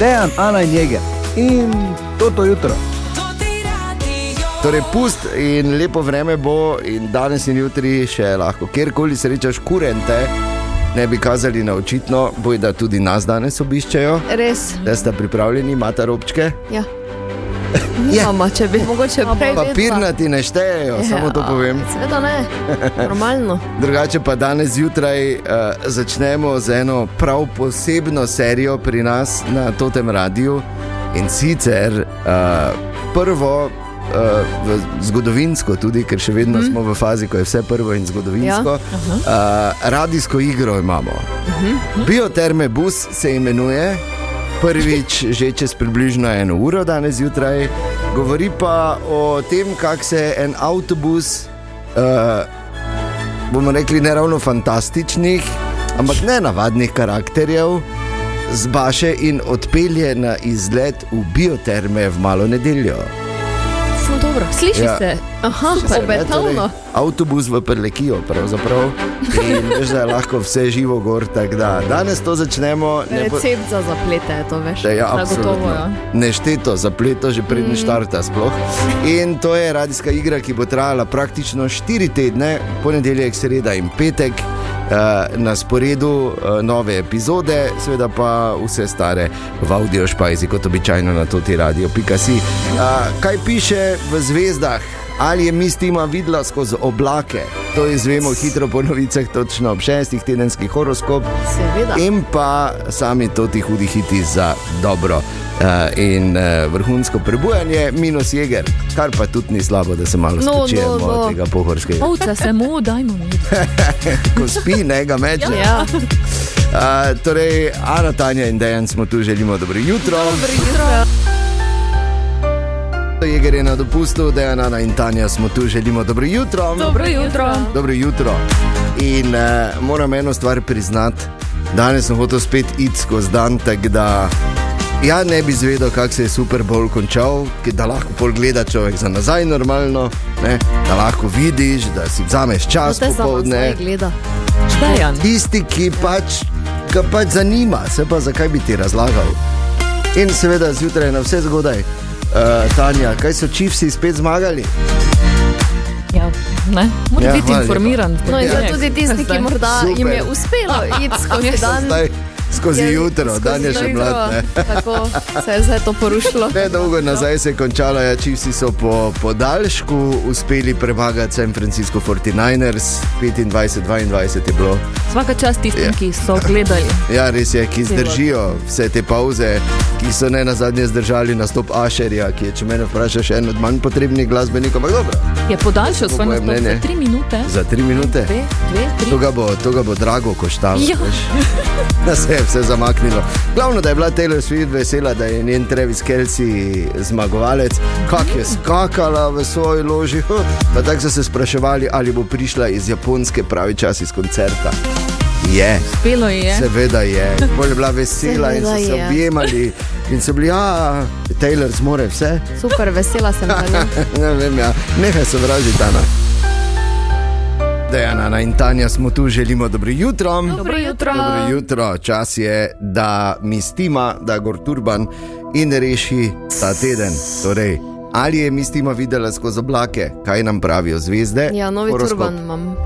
Dejan, Ana in Jeger. In to to jutro. Torej, pust in lepo vreme bo, in danes in jutri še lahko, kjerkoli srečaš kurente, ne bi kazali na očitno, boj da tudi nas danes obiščejo. Res. Da ste pripravljeni, imate robčke. Ja. Mama, če bi mogoče prej. Papirnati ne štejejo, ja, samo to povem. Sveda ne, normalno. Drugače pa danes zjutraj uh, začnemo z eno prav posebno serijo pri nas na Totem Radiu in sicer uh, prvo. Uh, zgodovinsko, tudi ker še vedno mm. smo v fazi, ko je vse prvo in zgodovinsko. Ja. Uh uh, radijsko igro imamo. Uh -huh. Bioterme bus se imenuje, prvič že čez približno eno uro danes zjutraj. Govori pa o tem, kako se en avtobus, uh, bomo rekli, ne ravno fantastičnih, ampak ne navadnih karakterjev. Zbaše in odpelje na izlet v bioterme v malo nedeljo. Dobro, sliši ja. se, aha, obetavno. Torej, avtobus v Prlekijo, pravzaprav. In veš, da je lahko vse živo gor. Da, danes to začnemo. Recept za zaplete je to, veš. Da, ja, gotovo, ja. Nešteto zapleto, že prednji mm. štarta sploh. In to je radijska igra, ki bo trajala praktično 4 tedne, ponedeljek, sreda in petek. Uh, na sporedu uh, nove epizode, seveda pa vse stare v audio špajzi, kot običajno na toti radio. Uh, kaj piše v zvezdah? ali je mistima videla skozi oblake. To izvemo hitro po novicah, točno ob šestih tedenskih horoskop. Seveda. In pa sami to ti hudi hiti za dobro. Uh, in uh, vrhunsko prebujanje, minus jeger, kar pa tudi ni slabo, da se malo no, spočijemo no, no. od tega pohorskega. Ovce se mu, dajmo mi. Ko spi, ne ga meče. Ja. Uh, torej, Ana, Tanja in Dejan smo tu, želimo dobro jutro. Dobro jutro. Je gre na dopustu, da je Ana in Tanja smo tu, želimo dobro jutro. Dobro jutro. Dobro jutro. In uh, moram eno stvar priznati, danes sem hotel spet iti skozi dan, tako da ja, ne bi zvedel, kako se je Super Bowl končal, da lahko pol gleda človek za nazaj normalno, ne? da lahko vidiš, da si vzameš čas popoldne. Tisti, ki pač, ga pač zanima, se pa zakaj bi ti razlagal. In seveda zjutraj na vse zgodaj. Uh, Tanja, kaj so čivsi spet zmagali? Ja, Moraš ja, biti informiran. No, ja. Tudi tisti, ki morda Super. jim je uspelo iti skozi dan. Zdaj, skozi je, jutro, dan je še mlad. Tako se je zdaj to porušilo. Ne dolgo nazaj se je končalo, ja, čivsi so po podaljšku uspeli premagati San Francisco 49ers, 25-22 je bilo. Svaka čast tistim, ja. ki so gledali. Ja, res je, ki zdržijo vse te pauze, ki so ne na zadnje zdržali nastop Asherja, ki je, če me vprašaš, en od manj potrebnih glasbenikov. Je podaljšal svoj nastop za tri minute. Za tri minute? Dve, dve, to, ga bo, to ga bo drago koštalo. Ja. Da se je vse zamaknilo. Glavno, da je bila Taylor Swift vesela, da je njen Travis Kelsey zmagovalec, kak je skakala v svoji loži. Pa tako so se spraševali, ali bo prišla iz Japonske pravi čas iz koncerta. Je. Spelo je. Seveda je. Bolj je bila vesela Seveda in so se je. objemali. In so bili, ja, Taylor zmore vse. Super, vesela sem. ne vem, ja. Nehaj se vražiti, Ana. Dejana in Tanja smo tu, želimo dobro jutro. Dobro jutro. Dobro jutro. Čas je, da mistima, da gor turban in reši ta teden. Torej, ali je mistima videla skozi oblake, kaj nam pravijo zvezde? Ja, novi Horoskop. turban imam.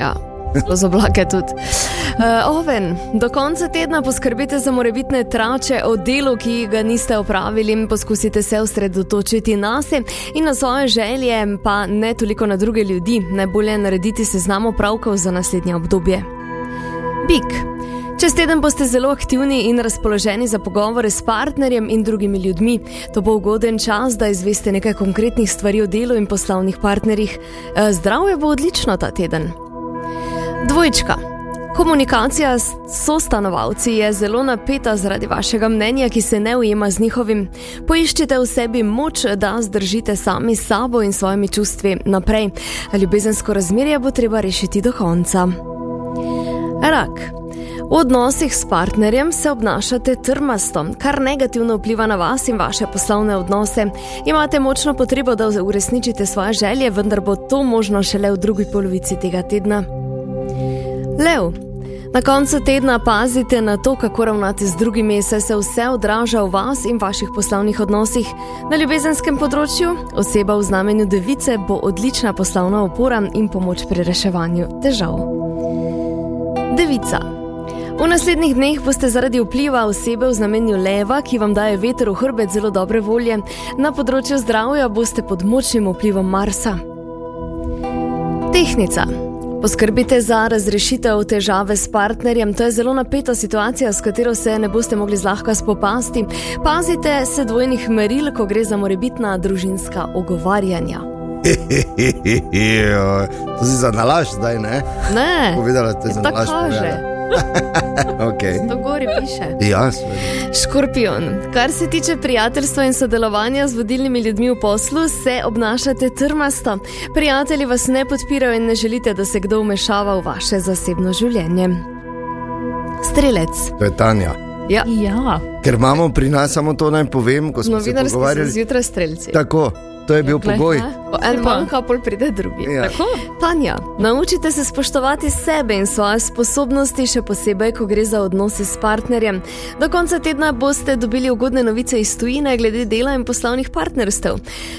Ja skozi oblake tudi. Uh, oven, do konca tedna poskrbite za morebitne trače o delu, ki ga niste opravili, poskusite se osredotočiti na sebe in na svoje želje, pa ne toliko na druge ljudi. Najbolje je narediti seznam opravkov za naslednje obdobje. Bik. Čez teden boste zelo aktivni in razpoloženi za pogovore s partnerjem in drugimi ljudmi. To bo ugoden čas, da izveste nekaj konkretnih stvari o delu in poslovnih partnerjih. Eh, zdravje bo odlično ta teden. Dvojčka. Komunikacija s sostanovalci je zelo napeta zaradi vašega mnenja, ki se ne ujema z njihovim. Poiščite v sebi moč, da zdržite sami sabo in svojimi čustvi naprej. Ljubezensko razmerje bo treba rešiti do konca. Rak. V odnosih s partnerjem se obnašate trmasto, kar negativno vpliva na vas in vaše poslovne odnose. Imate močno potrebo, da uresničite svoje želje, vendar bo to možno šele v drugi polovici tega tedna. Lev. Na koncu tedna pazite na to, kako ravnate z drugimi, saj se vse odraža v vas in vaših poslovnih odnosih. Na ljubezenskem področju oseba v znamenju device bo odlična poslovna opora in pomoč pri reševanju težav. Devica. V naslednjih dneh boste zaradi vpliva osebe v znamenju leva, ki vam daje veter v hrbet zelo dobre volje, na področju zdravja boste pod močnim vplivom Marsa. Tehnica. Poskrbite za razrešitev težave s partnerjem. To je zelo napeta situacija, s katero se ne boste mogli zlahka spopasti. Pazite se dvojnih meril, ko gre za morebitna družinska ogovarjanja. to si za nalaž zdaj, ne? Ne, Povedala ste za tako nalaž. kaže. Okay. To gori piše. Ja, Škorpion. Kar se tiče prijateljstva in sodelovanja z vodilnimi ljudmi v poslu, se obnašate trmasto. Prijatelji vas ne podpirajo in ne želite, da se kdo vmešava v vaše zasebno življenje. Strelec. to je Tanja. Ja, Ja, Ker imamo pri nas samo to, naj povem, ko smo se novinarski so pogovarjali. zjutraj strelci. Tako, to je bil glej, pogoj. En manjka, pol pride drugi. Ja. tako. Tanja, naučite se spoštovati sebe in svoje sposobnosti, še posebej, ko gre za odnose s partnerjem. Do konca tedna boste dobili ugodne novice iz tujine glede dela in poslovnih partnerstev.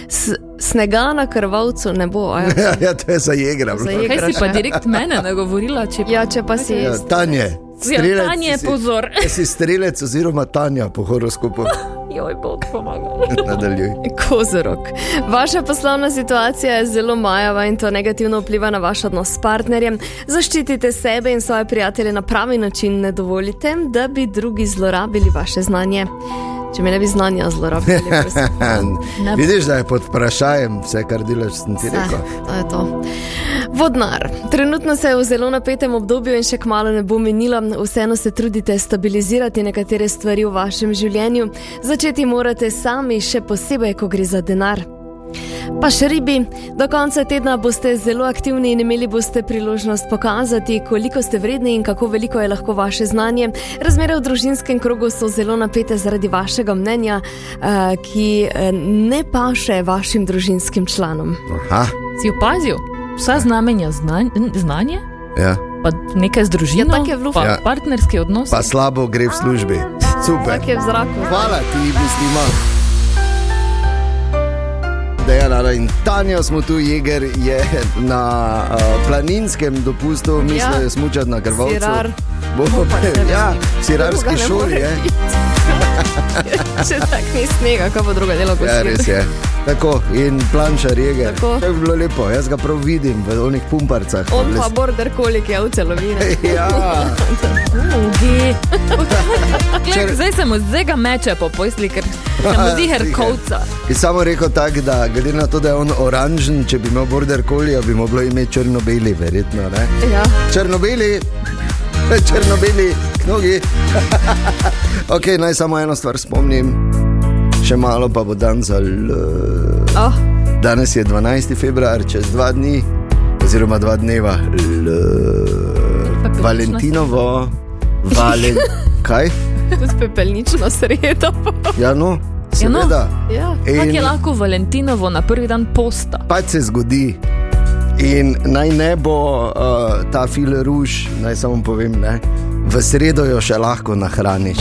S snega na krvavcu ne bo. Ja, Ja, ja, to je za jegra. Za jegra. Kaj si pa še. direkt mene nagovorila, če pa... ja če pa si. Ja, Tanje. Ja, strelec Tanje, si- pozor. Ti si strelec oziroma Tanja po horoskopu. Joj, bog pomaga. Nadaljuj. Kozorok. Vaša poslovna situacija je zelo majava in to negativno vpliva na vaš odnos s partnerjem. Zaščitite sebe in svoje prijatelje na pravi način, ne dovolite, da bi drugi zlorabili vaše znanje. Če me ne bi znanja zlorabili. Ne. Vidiš, da je pod vprašanjem vse, kar delaš, sem ti rekel. to je to. Vodnar. Trenutno se je v zelo napetem obdobju in še kmalo ne bo minilo, vseeno se trudite stabilizirati nekatere stvari v vašem življenju. Začeti morate sami, še posebej, ko gre za denar. Pa še ribi, do konca tedna boste zelo aktivni in imeli boste priložnost pokazati, koliko ste vredni in kako veliko je lahko vaše znanje. Razmere v družinskem krogu so zelo napete zaradi vašega mnenja, eh, ki eh, ne paše vašim družinskim članom. Aha, Si opazil? Vsa znamenja znanj, znanje, ja. pa nekaj z družino, Ja, tako je pa Ja. partnerski odnos. Pa slabo gre v službi. Super. Tak je v zraku. Hvala ti, mislima. Dejana in Tanja smo tu, Jeger je na uh, planinskem dopustu, mislijo, Ja. smučati na krvavcu. Sirar. Bo, ne ja, v sirarski šoli je. Če tako ni snega, kaj bo druga delo kot Ja, res je. Tako, in planšar je. Tako. To je bilo lepo, jaz ga prav vidim v onih pumparcah. On pa border kolik je v celovini. Ja, Ugi. Če- Glej, zdaj se mu zdaj ga meče po posli, ker se mu zdi herkovca. bi samo rekel tako, da glede na to, da je on oranžen, če bi imel border collie, bi moglo imeti črno-beli, verjetno. Ne? Ja. Črno-beli, črno-beli, knogi. ok, naj samo eno stvar spomnim, še malo pa bo dan za. Oh, Danes je 12. februar, čez dva dni, oziroma dva dneva, L. Valentinovo, Valen. Kaj? Tudi pepelnično sredo. Ja, no, Ja, no. seveda. Ja. Kako je In lahko Valentinovo na prvi dan posta? pač se zgodi. In naj ne bo uh, ta fil ruž, naj samo povem, ne, v sredo jo še lahko nahraniš.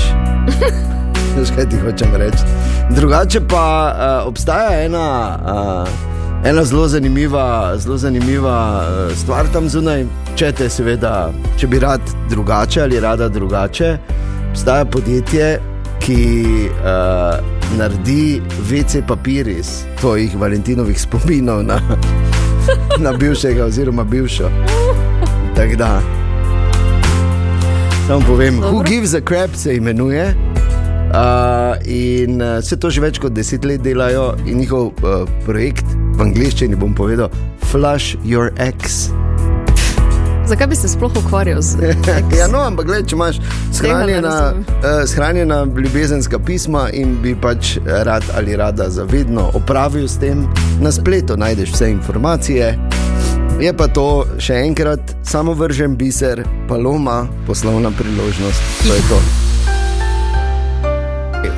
Veš, kaj ti hočem reči. Drugače pa uh, obstaja ena, uh, ena zelo zanimiva, zelo zanimiva uh, stvar tam zunaj. Če te seveda, če bi rad drugače ali rada drugače, obstaja podjetje, ki uh, naredi WC papir iz tvojih Valentinovih spominov na, na bivšega oziroma bivšo. Tako da. Samo povem, Dobro. Who Gives a Crap se imenuje. Uh, in uh, vse to že več kot deset let delajo, in njihov uh, projekt v angleščini bom povedal: Flush Your Ex. Zakaj bi se sploh ukvarjal z ja, no, ampak gled, če imaš shranjena, uh, shranjena ljubezenska pisma in bi pač rad ali rada zavedno opravil s tem, na spletu najdeš vse informacije. Je pa to še enkrat samo vržen biser, paloma, poslovna priložnost. To je to.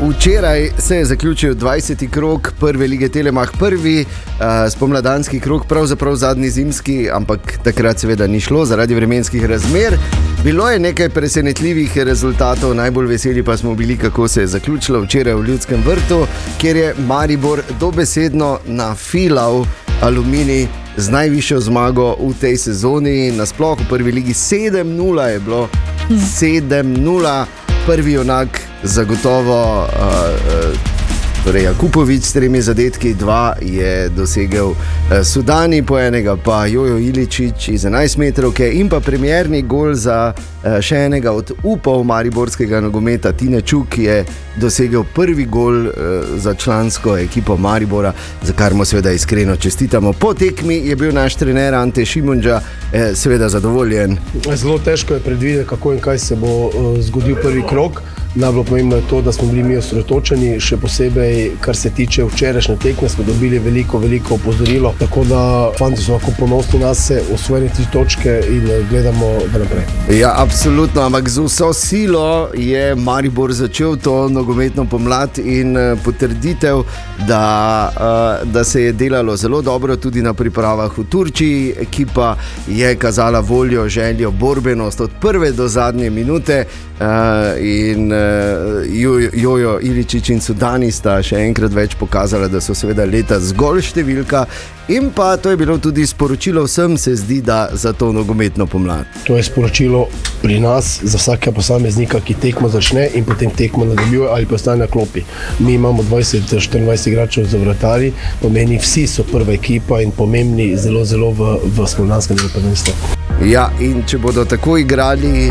Včeraj se je zaključil 20. krok prve lige Telemach, prvi uh, spomladanski krok, pravzaprav zadnji zimski, ampak takrat seveda ni šlo zaradi vremenskih razmer. Bilo je nekaj presenetljivih rezultatov, najbolj veseli pa smo bili, kako se je zaključilo včeraj v Ljudskem vrtu, kjer je Maribor dobesedno nafilal aluminij z najvišjo zmago v tej sezoni, nasploh v prvi ligi 7-0 je bilo, 7-0, prvi junak zagotovo. Uh, uh, Torej, Jakupovič s tremi zadetki, dva je dosegel eh, Sudani, po enega pa Jojo Iličič iz 11 metrov, in pa premjerni gol za eh, še enega od upov Mariborskega nogometa, Tine Čuk, ki je dosegel prvi gol eh, za člansko ekipo Maribora, za kar mu seveda iskreno čestitamo. Po tekmi je bil naš trener Ante Šimunča seveda zadovoljen. Zelo težko je predvideti, kako in kaj se bo zgodil prvi krok. Najbolj pomembno je to, da smo bili mi osredotočeni, še posebej, kar se tiče včerajšnje tekme, smo dobili veliko, veliko opozorilo. Tako da fanti so lahko ponosni na sebe, osvojili tri točke in gledamo naprej. Ja, absolutno, ampak z vso silo je Maribor začel to nogometno pomlad in eh, potrditev, da, uh, da se je delalo zelo dobro tudi na pripravah v Turčiji. Ekipa je kazala voljo, željo, borbenost od prve do zadnje minute. Uh, in uh, Jojo Iličič in Sudani sta še enkrat več pokazali, da so seveda leta zgolj številka. In pa to je bilo tudi sporočilo vsem, se zdi, da za to nogometno pomlad. To je sporočilo pri nas, za vsakega posameznika, ki tekmo začne in potem tekmo nadaljuje ali pa ostane na klopi. Mi imamo 20-24 igračev za vrtari, pomeni vsi so prva ekipa in pomembni zelo, zelo v, v spomladanskem prvenstvu. Ja, in če bodo tako igrali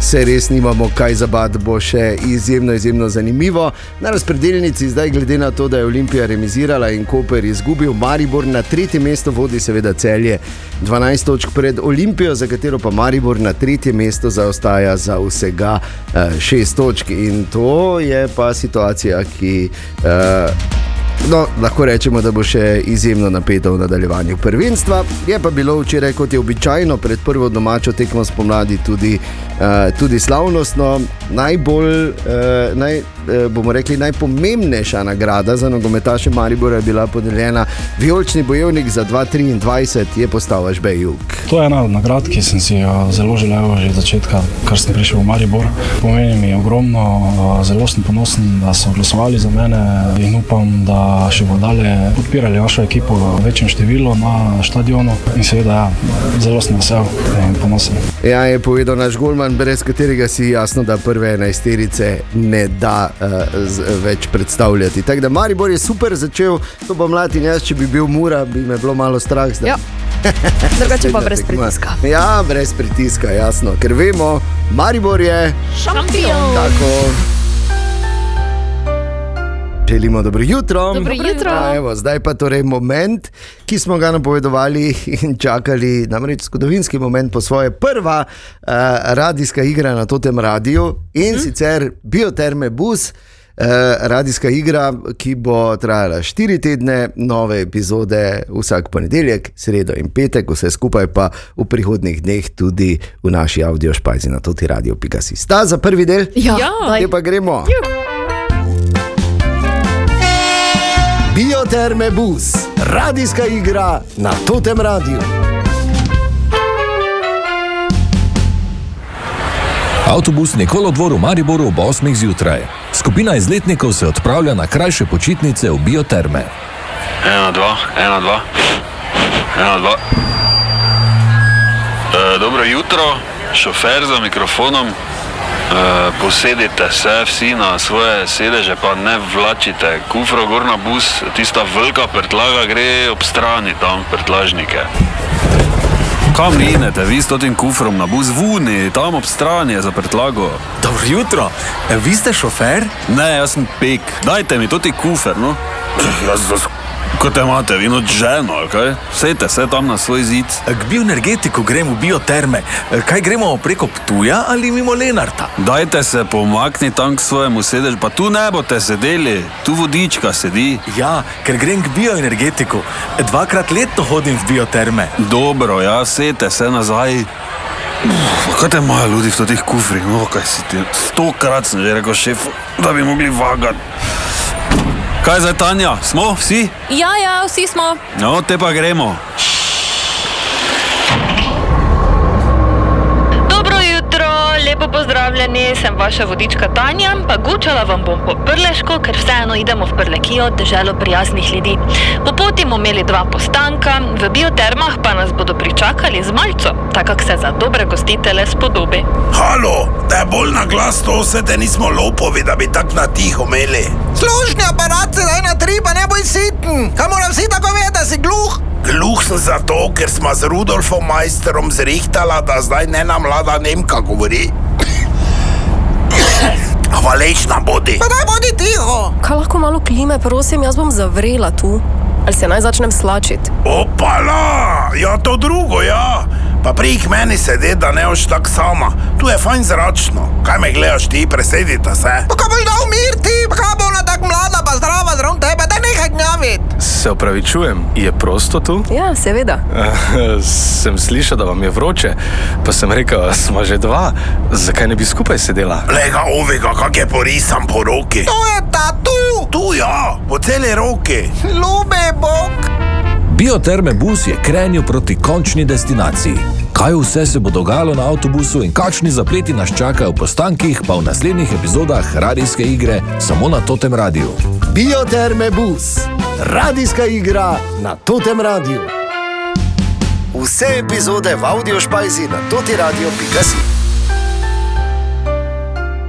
se res nimamo kaj zabati, bo še izjemno, izjemno zanimivo. Na razpredeljnici zdaj, glede na to, da je Olimpija remizirala in Koper izgubil, Maribor na tretje mesto vodi, seveda celje 12 točk pred Olimpijo, za katero pa Maribor na tretje mesto zaostaja za vsega 6 uh, točk. In to je pa situacija, ki. Uh, No, lahko rečemo, da bo še izjemno napeto v nadaljevanju prvenstva. Je pa bilo včeraj, kot je običajno, pred prvo domačo tekmo spomladi tudi, uh, tudi slavnostno. Najbolj, uh, naj, uh, bomo rekli, najpomembnejša nagrada za nogometaše Maribora je bila podeljena. Vijolični bojevnik za 2023 je postal Ažbejuk. To je ena od nagrad, ki sem si jo zelo želel že od začetka, kar sem prišel v Maribor. Pomeni mi ogromno, uh, zelo sem ponosen, da so glasovali za mene in upam, da še bodo dalje podpirali vašo ekipo v večjem številu na stadionu. In seveda, ja, zelo sem vesel in ponosen. Ja, je povedal naš Gulman, brez katerega si jasno, da prve enajsterice ne da uh, več predstavljati. Tako da Maribor je super začel, to pa mladi in jaz, če bi bil mura, bi me bilo malo strah. Ja. Drugače pa brez pritiska. Ja, brez pritiska, jasno, ker vemo, Maribor je šampion. Tako. Želimo dobro jutro. Dobro jutro. A, evo, zdaj pa torej moment, ki smo ga napovedovali in čakali, namreč zgodovinski moment po svoje prva uh, radijska igra na tem radiju in mm. sicer Bioterme Bus. Uh, radijska igra, ki bo trajala štiri tedne, nove epizode vsak ponedeljek, sredo in petek, vse skupaj pa v prihodnih dneh tudi v naši audio špajzi na toti radio.si. Sta za prvi del? Ja, ja. pa gremo. Juh. Bioterme Bus, radijska igra na Totem Radiu. Avtobusni kolodvor v Mariboru ob 8. zjutraj. Skupina izletnikov se odpravlja na krajše počitnice v bioterme. 1, 2, 1, 2, 1, 2. E, dobro jutro, šofer za mikrofonom. Eh, posedite se vsi na svoje sedeže, pa ne vlačite. Kufro gor na bus, tista velika prtlaga gre ob strani tam prtlažnike. Kam minete, vi s tem kufrom na bus, vuni, tam ob strani je za prtlago. Dobro jutro, e, vi ste šofer? Ne, jaz sem pek, dajte mi tudi kufer, no. Jaz za Kot imate, vi noč ženo, kaj? Sejte se tam na svoj zid. K bioenergetiku gremo v bioterme. Kaj gremo preko Ptuja ali mimo Lenarta? Dajte se pomakni tam k svojemu sedežu, pa tu ne boste sedeli, tu vodička sedi. Ja, ker grem k bioenergetiku. Dvakrat letno hodim v bioterme. Dobro, ja, sejte se nazaj. Kaj te imajo ljudi v teh kufrih? No, kaj si ti? Stokrat sem že rekel šefu, da bi mogli vagati. Kaj zdaj, Tanja? Smo vsi? Ja, ja, vsi smo. No, te pa gremo. Dobro jutro, lepo pozdravljeni, sem vaša vodička Tanja, pa gučala vam bom po Prleško, ker vseeno idemo v Prlekijo, deželo prijaznih ljudi. Po poti bomo imeli dva postanka, v biotermah pa nas bodo pričakali z malco, tako kak se za dobre gostitele spodobi. Halo, da je bolj na glas to, vse te nismo lopovi, da bi tako na tiho imeli. Služni aparat se zdaj na tri, pa ne boj siten. Kaj moram vsi tako vedeti, da si gluh? Gluh sem zato, ker smo z Rudolfom Majsterom zrihtala, da zdaj ne nam mlada Nemka govori. Hvaležna bodi. Pa daj bodi tiho. Kaj lahko malo klime, prosim, jaz bom zavrela tu. Ali se naj začnem slačiti? Opala, ja to drugo, ja. Pa prih meni sedi, da ne oš tak sama. Tu je fajn zračno. Kaj me gledaš ti, presedite se. Pa kaj boš dal mir ti, pa kaj bo ona tako mlada, pa zdrava zraven tebe, da nehaj gnjaviti. Se opravičujem, je prosto tu? Ja, seveda. sem slišal, da vam je vroče, pa sem rekel, smo že dva, zakaj ne bi skupaj sedela? Lega ovega, kak je porisan po roki. To je tatu. Tu ja, po celi roki. Ljube Bog. Bioterme bus je krenil proti končni destinaciji. Kaj vse se bo dogajalo na avtobusu in kakšni zapleti nas čakajo v postankih, pa v naslednjih epizodah radijske igre samo na Totem Radiu. Bioterme bus, radijska igra na Totem Radiu. Vse epizode v audio špajzi na totiradio.si.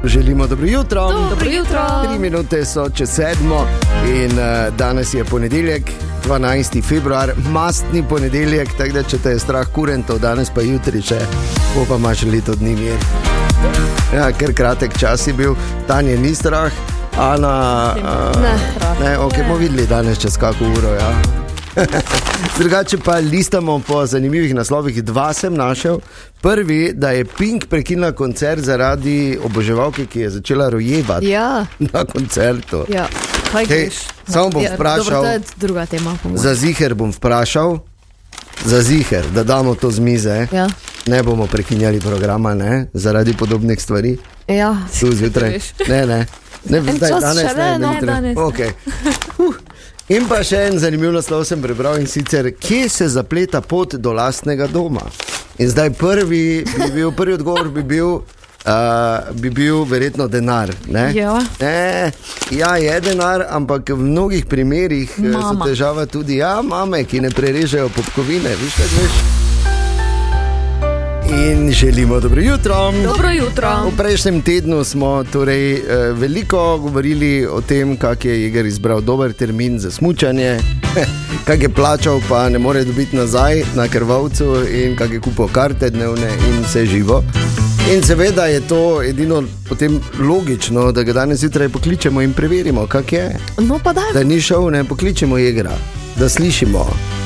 Želimo dobro jutro. Dobro jutro. Tri minute so čez sedmo in uh, danes je ponedeljek, 12. februar, mastni ponedeljek, tako da če te je strah kurentov, danes pa jutri še, bo pa imaš leto dni mir. Ja, ker kratek čas je bil, Tanja ni strah, Ana. Uh, Ne. ne ok, bomo videli danes čez kako uro. Ja. Drugače pa listamo po zanimivih naslovih. Dva sem našel. Prvi, da je Pink prekinila koncert zaradi oboževalke, ki je začela rojevati Ja, na koncertu. ja. Kaj Hej, greš? samo bom Ja, vprašal. Dobro, to je druga tema. Za ziger bom vprašal, za ziger, da damo to z mize. Ja. Ne bomo prekinjali programa, ne? zaradi podobnih stvari. Ja, Tu zjutraj. Ne, ne. ne zdaj, danes še ne, no, jutri. danes ne. Okay. Uh. In pa še en zanimiv naslov sem prebral in sicer, kje se zapleta pot do lastnega doma. In zdaj prvi, bi bil, prvi odgovor bi bil, uh, bi bil verjetno denar. Ne? Ja. Ne, ja, je denar, ampak v mnogih primerih so Mama. težava tudi ja, mame, ki ne prerežejo popkovine. Viš, kaj veš? In želimo dobro jutro. Dobro jutro. V prejšnjem tednu smo torej, eh, veliko govorili o tem, kako je Jeger izbral dober termin za smutanje, kako je plačal, pa ne more dobiti nazaj na krvavcu, in kako je kupil karte dnevne in vse živo. In seveda je to edino potem logično, da ga danes zjutraj pokličemo in preverimo, kak je. No. Da ni šel, ne pokličemo Jegera, da slišimo.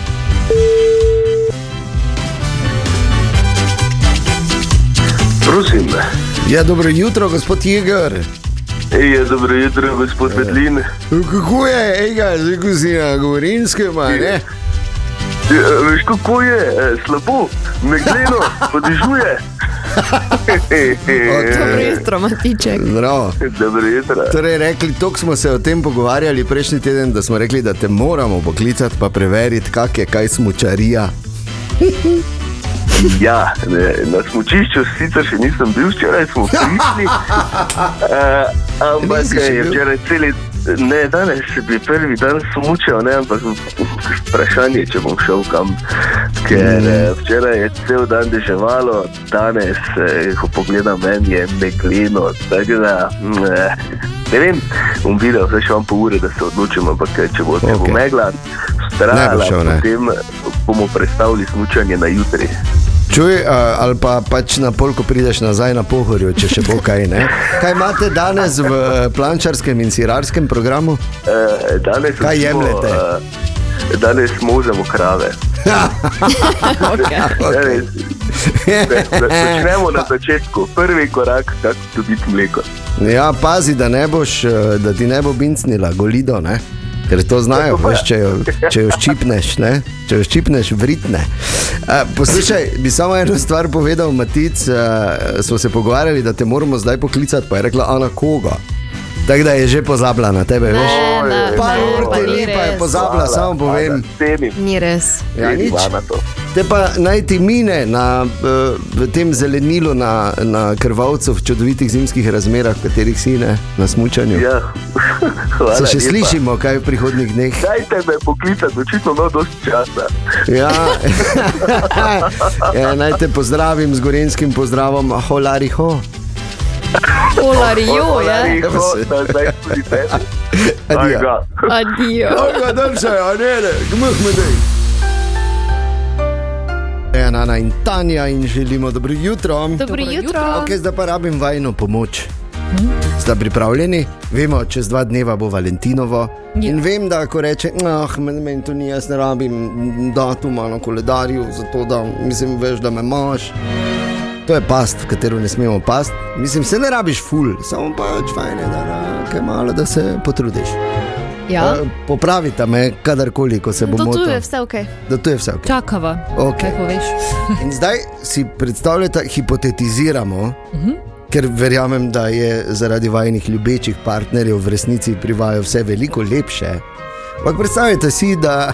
Prosim. Ja, dobro jutro, gospod Jeger. Ej, dobro jutro, gospod Medlin. Kako je, ega, zdaj si na Gorinskem, a ne? Ja, Veš, kako je, E, slabo, megleno, podižuje. Dobro jutro, Matiček. Zdravo. Dobro jutro. Torej, rekli, toliko smo se o tem pogovarjali prejšnji teden, da smo rekli, da te moramo poklicati pa preveriti, kak je kaj smučarija. Ja, ne, na smučišču sicer še nisem bil, včeraj smo prišli. Uh, ampak je včeraj celi. Ne, danes bi prvi dan smučal, ne, ampak vprašanje, če bom šel kam. Ker Mm. eh, včeraj je cel dan deževalo, danes, eh, ko pogledam meni, je megleno. Tako da, mm, eh, ne vem, bom videl, zdaj še imam pol ure, da se odločim, ampak če bo, če bo megla Ne ne. potem bomo predstavili smučanje na jutri. Čuj, ali pa pač na pol, ko prideš nazaj na pohorju, če še bo kaj. Ne? Kaj imate danes v plančarskem in sirarskem programu? Eh, danes Kaj jemljete? eh, danes možemo krave. Okay. Začnemo na začetku, prvi korak, kako dobiti mleko. Ja, pazi, da, ne boš, eh, da ti ne bo bincnila, golido. Ne? Ker to znajo, veš, če, jo, če jo ščipneš, ne? če jo ščipneš, vritne. Poslušaj, bi samo eno stvar povedal, Matic, smo se pogovarjali, da te moramo zdaj poklicati, pa je rekla Ana koga. Tako da je že pozabila na tebe, veš? ne, Pa ne, ur pa te ni ni, pa je res. pozabila, samo povem. Ni res. Ja, nič. Te pa naj ti mine na, v tem zelenilu na, na krvavcu v čudovitih zimskih razmerah, v katerih si ne, na smučanju. Ja, hvala Se še lepa. slišimo, kaj v prihodnih dneh. Dajte me poklicati, očitno imam dosti časa. Ja. ja, naj te pozdravim z gorenskim pozdravom, holari ho. Polarijo, je. Holariho, da zdaj tudi tebi. Adijo. Adijo. Dolgo daljše, a Ena Ana in Tanja in želimo dobro jutro. Dobro jutro. Ok, zdaj pa rabim vajno pomoč. Ste pripravljeni? Vemo, čez dva dneva bo Valentinovo. Ja. In vem, da ko reče, ah, meni, meni to ni, jaz ne rabim datuma na koledarju, zato da mislim, veš, da me imaš. To je past, v katero ne smemo past. Mislim, se ne rabiš ful, samo pač fajn je, da, da, malo, da se potrudiš. Ja. Eh, Popravite me, kadarkoli, ko se bo To tu motil. je vse ok. Da tu je vse ok. Čakava. Ok. Kaj poveš? In zdaj si predstavljate, hipotetiziramo, uh Mhm. -huh. ker verjamem, da je zaradi vajenih ljubečih partnerjev v resnici pri vaju vse veliko lepše. Ampak predstavljajte si, da,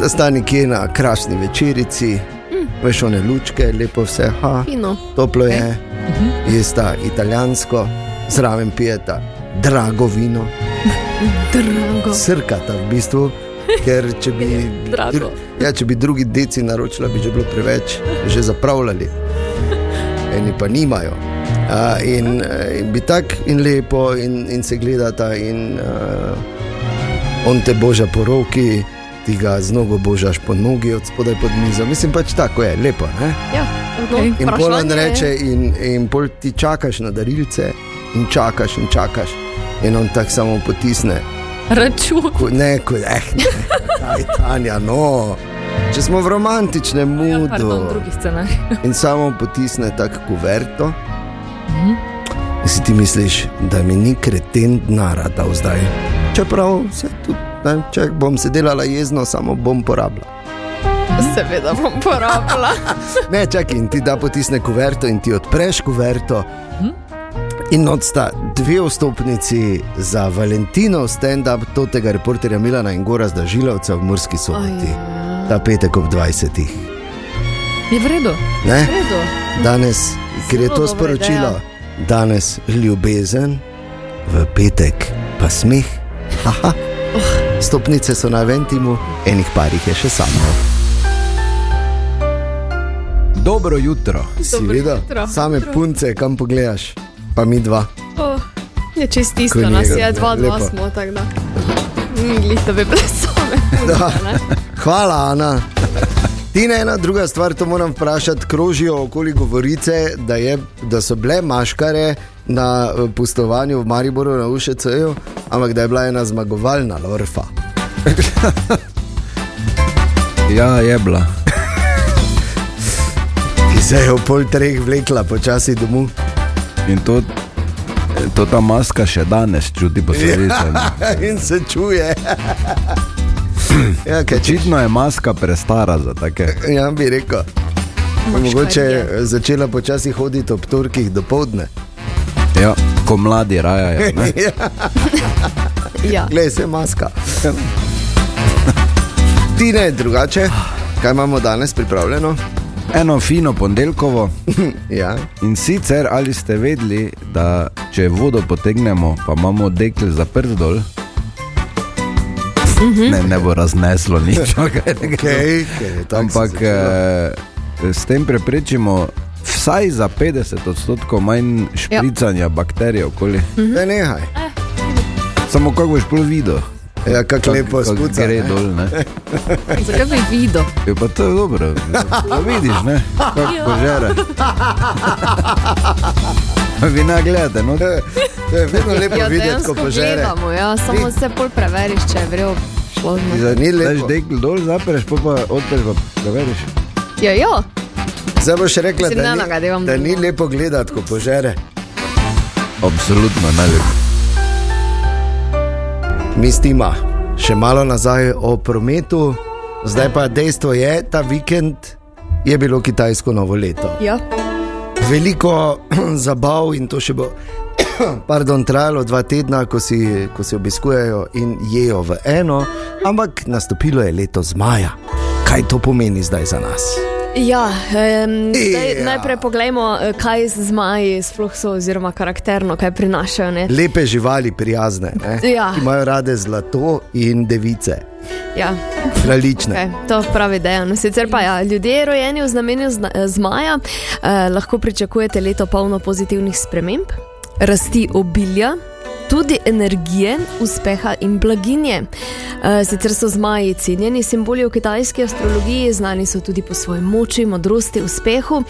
da sta nekje na krasni večerici, mm. veš, one lučke, lepo vse, ha, Fino. toplo je, Okay. uh -huh. jesta italijansko, zraven pijeta drago vino, Drago. srkata v bistvu. Ker če bi, Drago. ja, če bi drugi deci naročila, bi že bilo preveč, že zapravljali, eni pa nimajo. Uh, in, eh, in bi tako in lepo, in, in se gledata, in uh, on te boža po roki, ti ga z nogo božaš po nogi od spodaj pod mizo. Mislim pač tako je, lepo. Ne? Ja, Ok. In pol on reče, in, in pol ti čakaš na darilce, in čakaš in čakaš, in on tako samo potisne. Račun. Ko, ne, ko, eh, kaj, Tanja, no. Če smo v romantičnem Ja, Pardon, mudu drugi scenarij. in samo potisne tako kuverto, Mhm. in si ti misliš, da mi ni kreten denara dal zdaj. Čeprav se tudi, ne, če bom se delala jezno, samo bom porabila. Seveda bom porabila. Ne, čakaj, in ti da potisne kuverto in ti odpreš kuverto. Mhm. In odsta dve vstopnici za Valentinov stand-up tega reporterja Milana in Gora Zdažilovca v Murski soboti. Ta petek ob 20. Je v redu. Ne? V redu. Danes, ker je to sporočilo, ideja. danes ljubezen, v petek pa smeh. Haha. Stopnice so na Ventimu, enih parih je še samo. Dobro jutro. Si Dobro videl? jutro. Same punce, kam pogledaš, pa mi dva. Oh, je čist isto, Ko nas njega, je dva, dva lepo. smo, tako da. Mm, Glih, da bi ne? Hvala, Ana. Ti ne ena druga stvar, to moram vprašati, krožijo okoli govorice, da, je, da so bile maškare na eh, pustovanju v Mariboru na UŠC-ju, ampak da je bila ena zmagovalna lorfa. Ja, je bila. Ki se je v pol treh vlekla počasi domov. In to, to ta maska še danes čuti posledice. ne. Ja, in se čuje. ja, kaj, Očitno je maska prestara za take. Ja, bi rekel. Mogoče je začela počasi hoditi ob torkih do povdne. Ja, ko mladi rajajo. ne. Ja. Glej, se maska. Ti ne, drugače, kaj imamo danes pripravljeno? Eno fino ponedeljkovo. ja. In sicer, ali ste vedeli, da če vodo potegnemo, pa imamo dekl zaprt dol, ne, ne bo razneslo nič. Je tako Ampak eh, s tem preprečimo vsaj za 50 odstotkov manj špricanja bakterij okoli. Ne, nehaj. Samo kako boš pol videl. Ja, kako lepo spuca, Gre dol, ne. Zakaj bi videl? Je pa to je dobro, da vidiš, ne, kako Ja. požere. Vi ne gledate, no? To je vedno lepo Ja, videti, ko požere. gledamo, ja, samo se pol preveriš, če je vrel šlo. Ni Daš lepo. dekl dol, zapreš, pa pa odpreš, pa preveriš. Ja, ja. Zdaj boš rekla, da ni, da ni lepo gledati, ko požere. Absolutno najlepše. Mistima, še malo nazaj o prometu, zdaj pa dejstvo je, ta vikend je bilo kitajsko novo leto. Ja. Veliko zabav in to še bo. Pardon, trajalo dva tedna, ko si, ko si obiskujejo in jejo v eno, ampak nastopilo je leto zmaja. Kaj to pomeni zdaj za nas? Ja, um, zdaj, Ja. najprej poglejmo, eh, kaj zmaji sploh so, oziroma karakterno, kaj prinašajo. Ne? Lepe živali, prijazne, ne? Ja. ki imajo rade zlato in device, Ja. kraljične. Okay, to pravi dejan. Sicer pa ja, ljudje, rojeni v znamenju zna- eh, zmaja, eh, lahko pričakujete leto polno pozitivnih sprememb, rasti obilja. Tudi energije, uspeha in blaginje. E, sicer so zmaji cenjeni simboli v kitajski astrologiji, znani so tudi po svoji moči, modrosti, uspehu.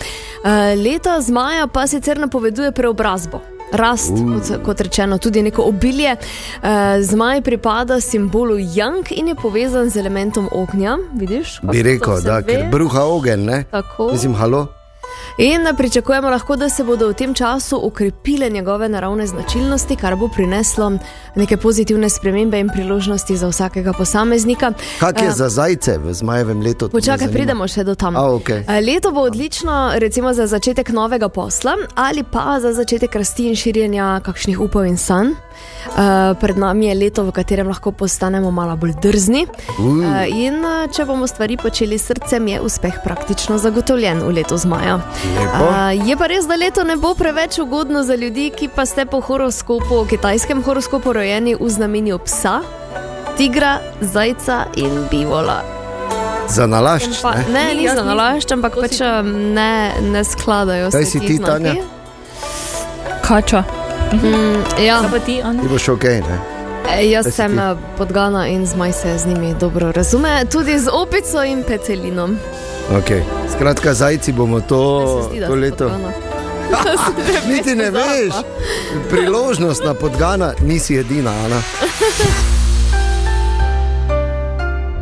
E, leta zmaja pa sicer napoveduje preobrazbo. Rast, kot, kot rečeno, tudi neko obilje. E, zmaj pripada simbolu Yang in je povezan z elementom ognja. Vidiš, Bi rekel, da ve? ker bruha ogen, ne? Tako. Mislim, halo. In pričakujemo lahko, da se bodo v tem času ukrepile njegove naravne značilnosti, kar bo prineslo neke pozitivne spremembe in priložnosti za vsakega posameznika. Kak je Eh, za zajce v zmajevem letu? Počakaj, pridemo še do tam. A, okej. Eh, Leto bo odlično, recimo za začetek novega posla ali pa za začetek rasti in širjenja kakšnih upov in sanj. Eh, Pred nami je leto, v katerem lahko postanemo malo bolj drzni. Uh. Eh, In če bomo stvari počeli s srcem, je uspeh praktično zagotovljen v letu zmaja. Eh, Je pa res, da leto ne bo preveč ugodno za ljudi, ki pa ste po horoskopu, kitajskem horoskopu rojeni v znamenju psa, tigra, zajca in bivola. Za nalašč. Pa, ne? ne, ni za nalašč, ampak pač um, ne, ne skladajo se. Kaj si ti. Tanja? Kača. Mm, ja. Kaj pa ti, Anja? Ti boš ok, ne? E, Jaz si sem eh, podgana in zmaj se z njimi dobro razume, tudi z opico in petelinom. Okay. Skratka, zajci bomo to, zdi, to leto. Niti ne veš, priložnost na podgana, nisi edina, Ana.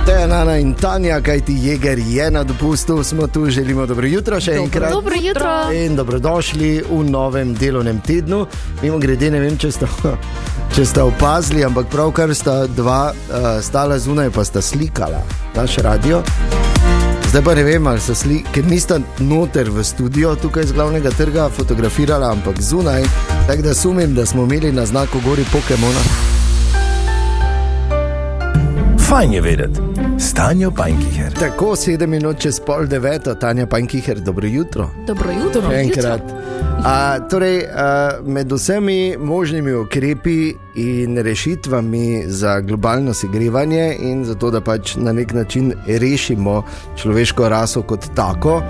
Tejana in Tanja, kaj ti jeger je na dopustu, smo tu, želimo dobro jutro še enkrat. Dobro jutro. In dobrodošli v novem delovnem tednu. Mimo grede, ne vem, če ste, če ste opazili, ampak pravkar sta dva uh, stala zunaj, pa sta slikala naš radio. Zdaj pa ne vem, ali so sliki, ker nista noter v studio tukaj z glavnega trga fotografirala, ampak zunaj. Tako da sumim, da smo imeli na znaku gori Pokemona. Fajn je vedeti, stanje Pankiher. Tako sedem minut čez pol deveto, Tanja Pankiher, dobro jutro. Dobro jutro. Še enkrat. A, torej, a, med vsemi možnimi ukrepi in rešitvami za globalno segrevanje in za to, da pač na nek način rešimo človeško raso kot tako,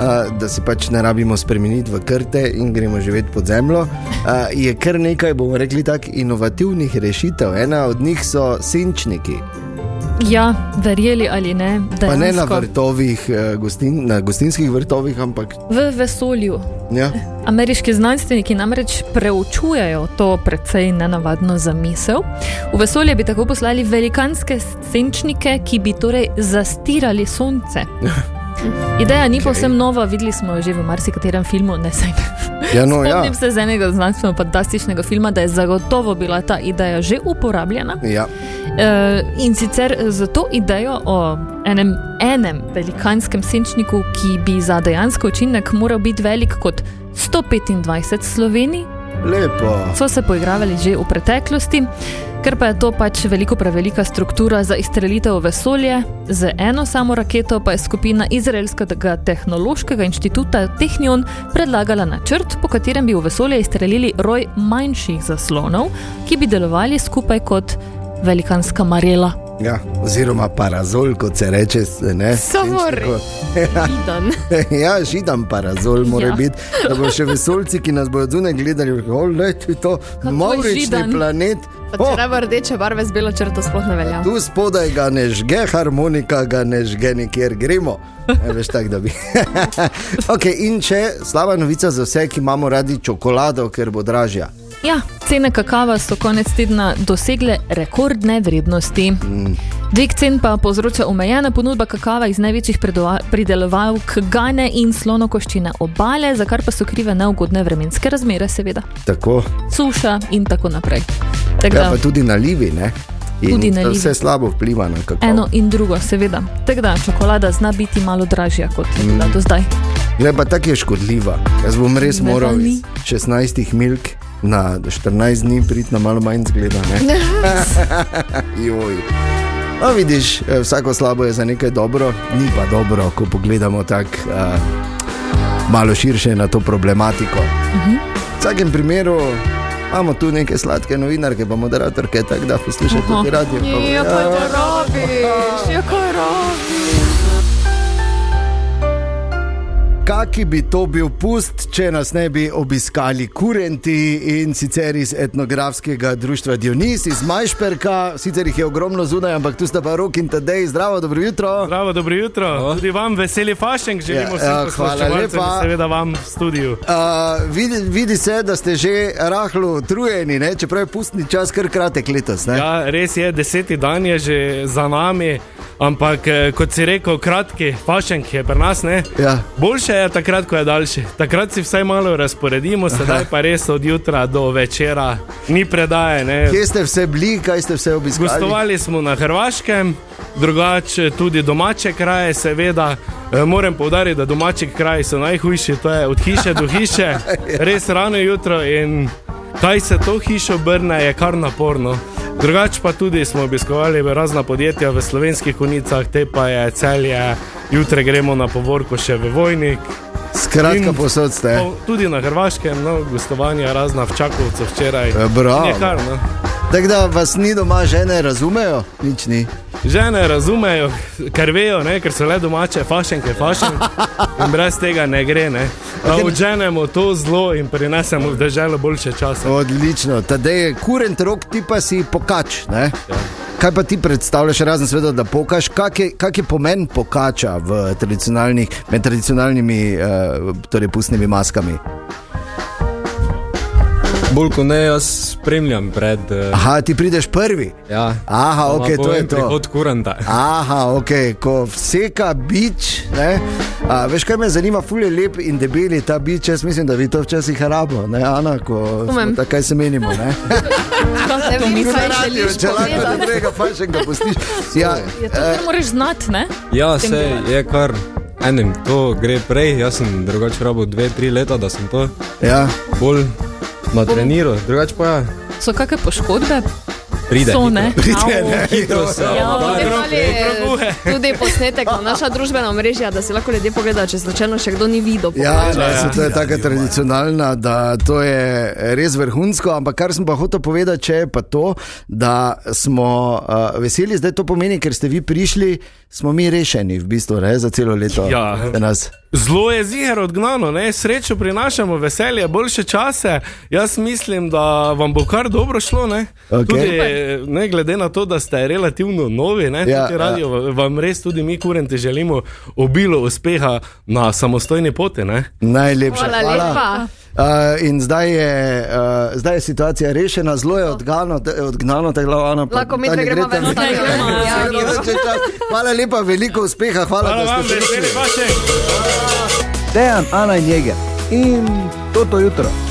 a, da se pač ne rabimo spremeniti v krte in gremo živeti pod zemljo, a, je kar nekaj, bomo rekli, tako inovativnih rešitev. Ena od njih so senčniki. Ja, verjeli ali ne, Pa ne na dejansko vrtovih, eh, gostin, na gostinskih vrtovih, ampak v vesolju. ja. Ameriški znanstveniki namreč preučujejo to precej nenavadno zamisel. V vesolje bi tako poslali velikanske senčnike, ki bi torej zastirali sonce. Ideja ni povsem nova, videli smo jo že v marsikaterem filmu, ne saj. Ja, no, ja. Spomnim se z enega znanstveno fantastičnega filma, da je zagotovo bila ta ideja že uporabljena. Ja. E, in sicer z to idejo o enem, enem velikanskem senčniku, ki bi za dejansko učinek moral biti velik kot 125 Slovenij, Lepo. so se poigravali že v preteklosti, ker pa je to pač veliko prevelika struktura za izstrelitev v vesolje. Z eno samo raketo pa je skupina Izraelskega tehnološkega inštituta Technion predlagala načrt, po katerem bi v vesolje izstrelili roj manjših zaslonov, ki bi delovali skupaj kot velikanska marela. Ja, oziroma parazol, kot se reče. Ne, Samo. Židan. ja, židan parazol mora Ja. biti. Da bo še vesoljci, ki nas bodo zunaj gledali, rekli: da je to Maurični židan." planet. Pa če raba rdeče barve z belo črto sploh ne velja. Tu spodaj ga ne žge, harmonika ga ne žge, nikjer gremo. Ne, veš tako, da bi. okay, in če slaba novica za vse, ki imamo radi čokolado, ker bo dražja. Ja, cene kakava so konec tedna dosegle rekordne vrednosti. Mm. Dvig cen pa povzroča omejena ponudba kakava iz največjih pridelovalk Gane in slonokoščine obale, za kar pa so krive neugodne vremenske razmere, seveda. Tako. Suša in tako naprej. Tako Ja, da- pa tudi nalivi, ne? In Tudi nalivi. vse slabo vpliva na kakao. Eno in drugo, seveda. Tako da čokolada zna biti malo dražja kot je bila Mm. do zdaj. Le pa tako je škodljiva. Jaz bom res Ne, moral iz 16 milk na 14 dni priti na malo manj zgleda. Joj. No, vidiš, eh, vsako slabo je za nekaj dobro, ni pa dobro, ko pogledamo tako uh, malo širše na to problematiko. Mhm. V vsakem primeru imamo tu neke sladke novinarke, pa moderatorke, tako da poslušate tudi radio. pa Ja, kaj to rabiš, ja, kaj rabiš. Kaki bi to bil pust, če nas ne bi obiskali kurenti in sicer iz etnografskega društva Dionis, iz Majšperka, sicer jih je ogromno zunaj, ampak tu sta pa rok in tedej, zdravo, dobro jutro. Zdravo, dobro jutro. Tudi vam veseli fašeng, želimo Ja, ja, hvala poslušalcem in lepa. seveda vam v studiu. Uh, vidi, vidi se, da ste že rahlo utrujeni, ne? čeprav je pustni čas kar kratek letos. Ne? Ja, res je, deseti dan je že za nami, ampak eh, kot si rekel, kratki fašeng je pri nas. ne? Ja. Boljše je takrat, ko je daljši. Takrat si vsaj malo razporedimo, sedaj pa res od jutra do večera ni predaje. Ne? Kje ste vse bili, kaj ste vse obiskali? Gostovali smo na Hrvaškem, drugače tudi domače kraje, seveda. E, Moram povdariti, da domači kraji so najhujši, to je od hiše do hiše, res rano jutro in kaj se to hišo obrne, je kar naporno. Drugače pa tudi smo obiskovali razna podjetja v slovenskih konicah, te pa je celje, jutra gremo na povorko še v Vojnik. Skratka, posod ste. Tudi na Hrvaškem, no, gostovanja razna v Čakovcu včeraj. E, bravo. In Je kar, no. Tako da vas ni doma žene razumejo, nič ni. Žene razumejo, ker vejo, ne, ker so le domače, fašenke, fašenke. In brez tega ne gre. Ne. Da odženemo to zlo in prinesemo v državo boljše čase. Odlično, tedaj je kurent rok, ti pa si pokač. Ne? Kaj pa ti predstavljaš, razen sveda, da pokaš, kak je, kak je pomen pokača tradicionalnih, med tradicionalnimi, uh, torej pustnimi maskami? Bolj kot ne, jaz spremljam pred. Uh, Aha, ti prideš prvi. Ja. Aha, ok, to je to. Prihod kuranta. Aha, ok, ko vseka bič, ne, a, veš kaj me zanima, ful je lep in debeli ta bič, jaz mislim, da bi to včasih rabo, ne, Ana, ko tako se menimo, ne. Ne vem, kaj želiš Če lahko do povedati. tega fašenga pustiš. Ja, Je to, kar moraš znati, ne? Ja, se je kar. Enim to gre prej, jaz sem drugače rabo dve, tri leta, da sem to ja. bolj natreniral. Drugače pa ja, So kakšne poškodbe? pride. So, ne? Pride, ne, hitro se. Ja, tudi posnetek na naša družbena mreža, da si lahko ljudje pogledajo, če slučajno še kdo ni videl. Ja, ne, ja, to je tako tradicionalna, da to je res vrhunsko. Ampak kar sem pa hotel povedati, če je pa to, da smo uh, veseli, zdaj to pomeni, ker ste vi prišli, smo mi rešeni v bistvu ne, za celo leto. Ja. za nas. Zlo je ziger odgnano, ne? srečo prinašamo, veselje, boljše čase. Jaz mislim, da vam bo kar dobro šlo. Ne? Okej. Tudi, ne glede na to, da ste relativno novi, ne? Ja, Tukaj radio, vam res tudi mi, kurenti, želimo obilo uspeha na samostojni poti. Ne? Najlepša Hvala hvala. lepa. Uh, in zdaj je, uh, zdaj je situacija rešena, zelo je odgano, odgnano, tako da Ana. pa Lahko mi ta dve ne gremo ven, gremo. Ja, Seveda, gremo. več je čas. Hvala lepa, veliko uspeha, hvala, Hvala da ste prišli. Dejan, Ana in Jeger in toto jutro.